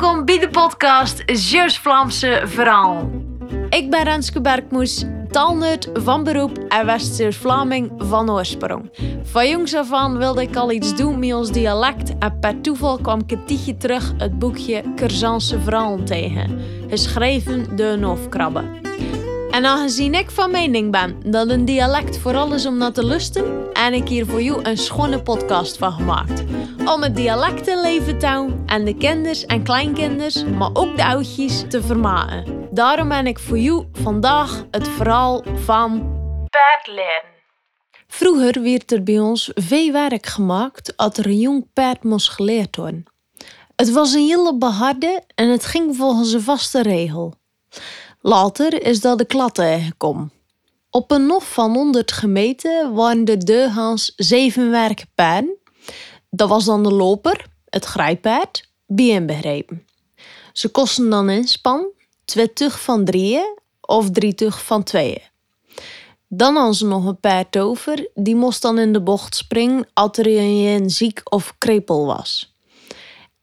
welkom bij de podcast Zeus Vlaamse Verhaal. Ik ben Renske Berkmoes, taalnerd van beroep en Wester-Vlaming van oorsprong. Van jongs af aan wilde ik al iets doen met ons dialect en per toeval kwam ik een tijdje terug het boekje Curzanse Verhalen tegen, geschreven door een. En aangezien ik van mening ben dat een dialect vooral is om naar te lusten, en ik hier voor jou een schone podcast van gemaakt. Om het dialect in leven te houden en de kinders en kleinkinders, maar ook de oudjes, te vermaken. Daarom ben ik voor jou vandaag het verhaal van Paardleren. Vroeger werd er bij ons veel werk gemaakt als er een jong paard moest geleerd worden. Het was een hele beharde en het ging volgens een vaste regel. Later is dat de klatten gekomen. Op een nof van 100 gemeten waren de deugans zeven werkpaarden. Dat was dan de loper, het grijpaard, bij inbegrepen. Ze kosten dan inspan, twee tug van drieën of drie tug van tweeën. Dan hadden ze nog een paard over, die moest dan in de bocht springen als er een ziek of krepel was.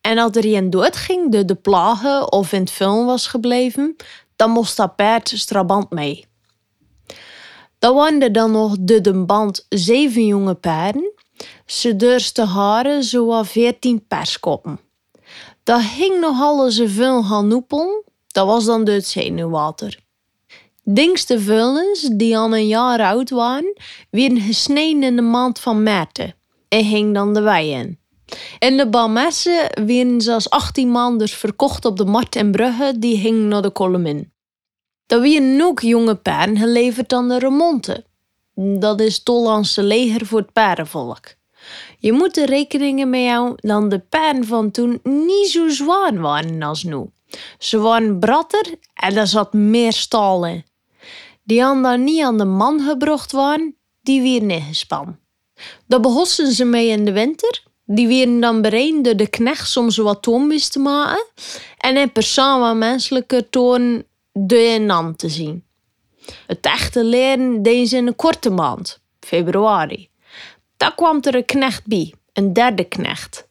En als er een doodging door de plagen of in het film was gebleven, dan moest dat paard strabant mee. Dan waren dan nog de de band zeven jonge paarden. Ze durste haren zo'n veertien perskoppen. Dat hing nog alles veel hanoepel. Dat was dan het zenuwwater. Dingste vullens die al een jaar oud waren, werden gesneden in de maand van maart en hing dan de wei in. En de balmessen werden zelfs 18 maanden verkocht op de markt in Brugge, die hing naar de kolom dat wie ook jonge paarden geleverd aan de remonte. Dat is het Hollandse leger voor het paardenvolk. Je moet er rekeningen mee houden dat de paarden van toen niet zo zwaar waren als nu. Ze waren bratter en er zat meer stal in. Die aan dan niet aan de man gebracht waren, die weer niet gespan. Dat behosten ze mee in de winter. Die werden dan bereid door de knecht soms wat toonbis te maken. En in persoon menselijke toon de naam te zien. Het echte leren deed ze in een korte maand, februari. Daar kwam er een knecht bij, een derde knecht.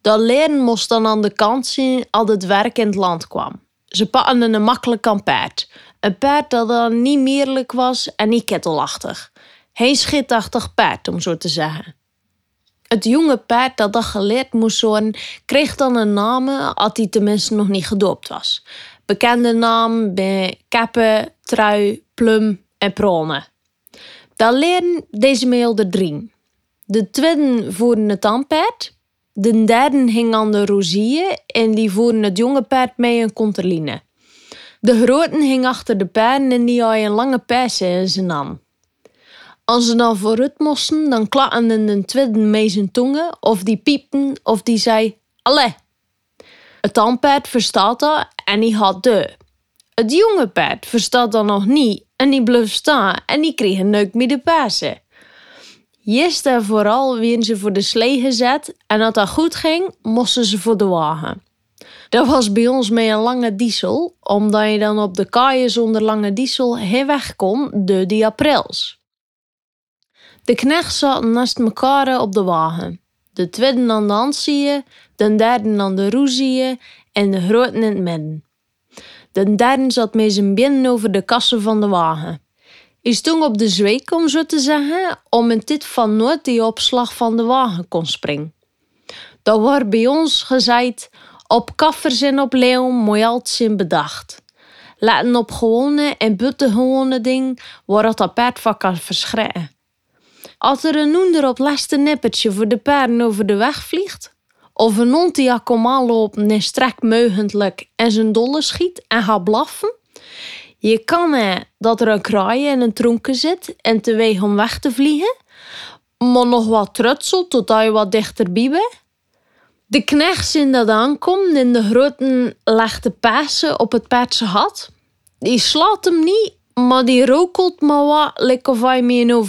Dat leren moest dan aan de kant zien als het werk in het land kwam. Ze pakten een makkelijk aan paard. Een paard dat dan niet meerlijk was en niet kettelachtig. Geen schitachtig paard, om zo te zeggen. Het jonge paard dat dat geleerd moest worden, kreeg dan een naam als hij tenminste nog niet gedoopt was bekende naam bij kappen, trui, plum en pronen. Dan leren deze mail drie. De tweede voeren het tandpaard. De derde hing aan de rozier en die voeren het jonge paard mee een conterline. De grote hing achter de paarden en die had een lange persen in zijn naam. Als ze dan vooruit moesten, dan klatten de tweede mee zijn tongen, of die piepten, of die zei: Allee, het tandpaard verstaat dat en die had de. Het jonge paard verstaat dat nog niet en die bleef staan en die kreeg een neuk met de pasen. Eerst en vooral werden ze voor de slee gezet en als dat goed ging, moesten ze voor de wagen. Dat was bij ons met een lange diesel, omdat je dan op de kaaien zonder lange diesel heel weg kon door die aprils. De knecht zat naast elkaar op de wagen. De tweede aan de hand zie je, de derde aan de roe zie je en de grote in het midden. De derde zat met zijn binnen over de kassen van de wagen. Hij stond op de zweek, om zo te zeggen, om in dit van nooit die opslag van de wagen kon springen. Dat wordt bij ons gezegd, op kaffers en op leeuw je altijd bedacht. Laten op gewone en buttengewone ding wordt dat paard van kan verschrikken. Als er een noender op laatste nippertje voor de paarden over de weg vliegt, of een hond die kom aanloopt en strek meugentelijk en zijn dolle schiet en gaat blaffen. Je kan hè, dat er een kraai in een tronken zit en te weeg om weg te vliegen, maar nog wat trutselt totdat je wat dichterbij bent. De knecht zien dat aankomt in de grote legde pasen op het paardse had. Die slaat hem niet, maar die rokelt maar wat, lekker of hij me een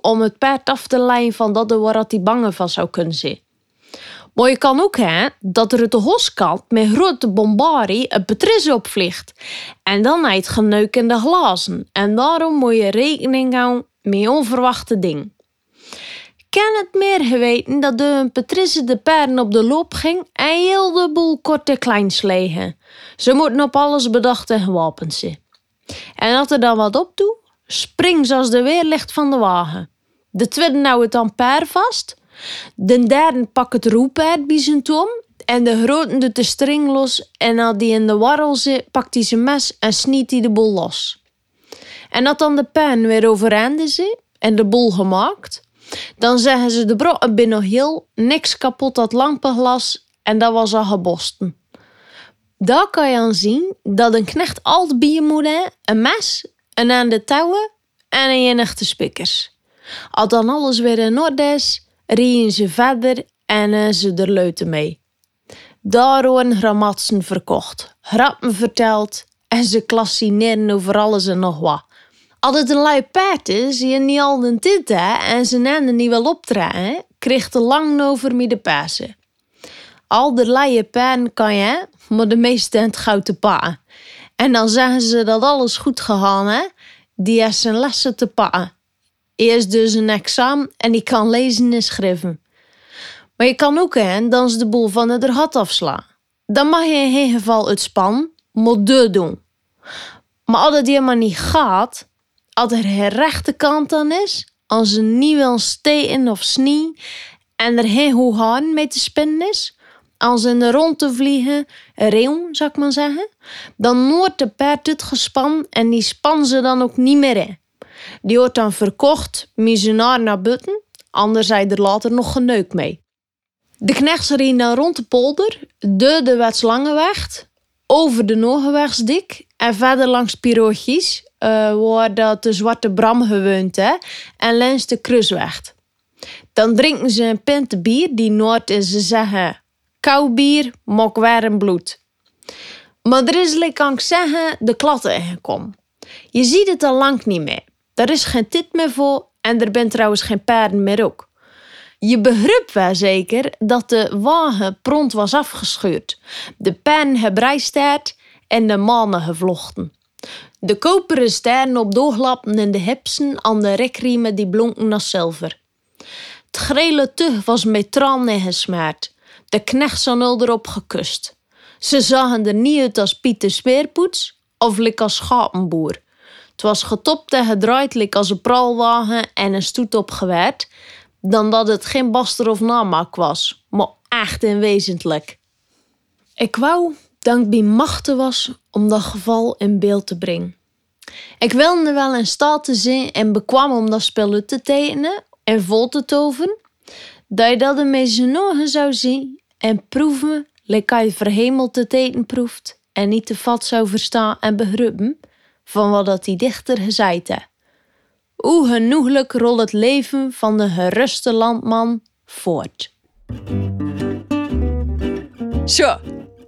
om het paard af te leiden van dat waar hij bang van zou kunnen zijn. Maar je kan ook hè, dat er de hoskant met grote bombarie een patris opvliegt. En dan het geneuk in glazen. En daarom moet je rekening houden met onverwachte dingen. ken het meer geweten dat de Patrice de paarden op de loop ging en heel de boel korte legen. Ze moeten op alles bedacht en gewapend zijn. En als er dan wat op doet, springt ze als de weerlicht van de wagen. De tweede nou het ampère vast. De derde pakt het roepaard bij zijn tom. En de grote doet de string los. En als die in de warrel zit, pakt hij zijn mes en sniet hij de boel los. En dat dan de pen weer overeind is en de boel gemaakt, dan zeggen ze de brokken binnen heel, niks kapot dat lampenglas en dat was al gebosten. Daar kan je aan zien dat een knecht altijd bij moet hebben, een mes, een aan de touwen en een enigte spikkers. Als dan alles weer in orde is, ze verder en uh, ze er leuten mee. Daar worden grammatsen verkocht, grappen verteld en ze klassineren over alles en nog wat. Als het een lui paard is, je niet al de tijd en ze nemen niet wel optreden, kreeg te lang over met de. Al de luie paarden kan je, maar de meeste het goud te pakken. En dan zeggen ze dat alles goed gegaan hè, die heeft zijn lessen te pakken. Eerst dus een examen en die kan lezen en schrijven. Maar je kan ook hè, dan ze de boel van het gat afslaan. Dan mag je in geen geval het span, maar doen. Maar als het helemaal niet gaat, als er een rechte kant aan is, als ze niet wil steken of snie en er geen hoe mee te spinnen is, als in de rond te vliegen, een zou ik maar zeggen, dan wordt de paard het gespan en die span ze dan ook niet meer in. Die wordt dan verkocht, misenaar naar buiten, anders zij er later nog geneuk mee. De knechts reden dan rond de polder, de de Wetslangenweg, over de Nogenwegsdik en verder langs Pirochies, uh, waar dat de Zwarte Bram gewoond hè, en langs de Kruisweg. Dan drinken ze een pinte bier, die Noord is ze zeggen koud bier, mok warm bloed. Maar er is, kan zeggen, de klatten ingekomen. Je ziet het al lang niet meer. Er is geen tit meer voor en er bent trouwens geen paarden meer ook. Je begrijpt wel zeker dat de wagen pront was afgescheurd, de pen gebreisterd en de mannen gevlochten. De koperen sterren op doorlappen en de hipsen aan de rekriemen die blonken als zilver. Het grele tug was met tranen gesmeerd. De knechts hadden erop gekust. Ze zagen er niet uit als Pieter Smeerpoets of lik als schapenboer. Het was getopt en gedraaid als een pralwagen en een stoet opgewerkt, dan dat het geen baster of namak was, maar echt en wezentlich. Ik wou dat ik bij machten was om dat geval in beeld te brengen. Ik wilde wel in staat te zijn en bekwam om dat spel te tekenen en vol te toveren, dat je dat met zijn ogen zou zien en proeven, lekker je verhemeld te eten proeft en niet te vat zou verstaan en begrijpen van wat dat die dichter heeft. Hoe genoeglijk rolt het leven van de geruste landman voort. Zo,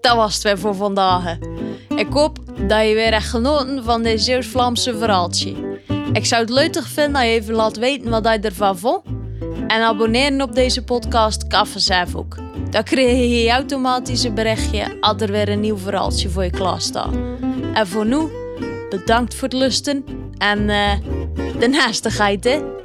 dat was het weer voor vandaag. Ik hoop dat je weer echt genoten van dit Zeeuws-Vlaamse verhaaltje. Ik zou het leuk vinden dat je even laat weten wat je ervan vond. En abonneren op deze podcast kan ook. Dan krijg je automatisch een berichtje als er weer een nieuw verhaaltje voor je klaar staat. En voor nu, bedankt voor het lusten en uh, de naastigheid hè.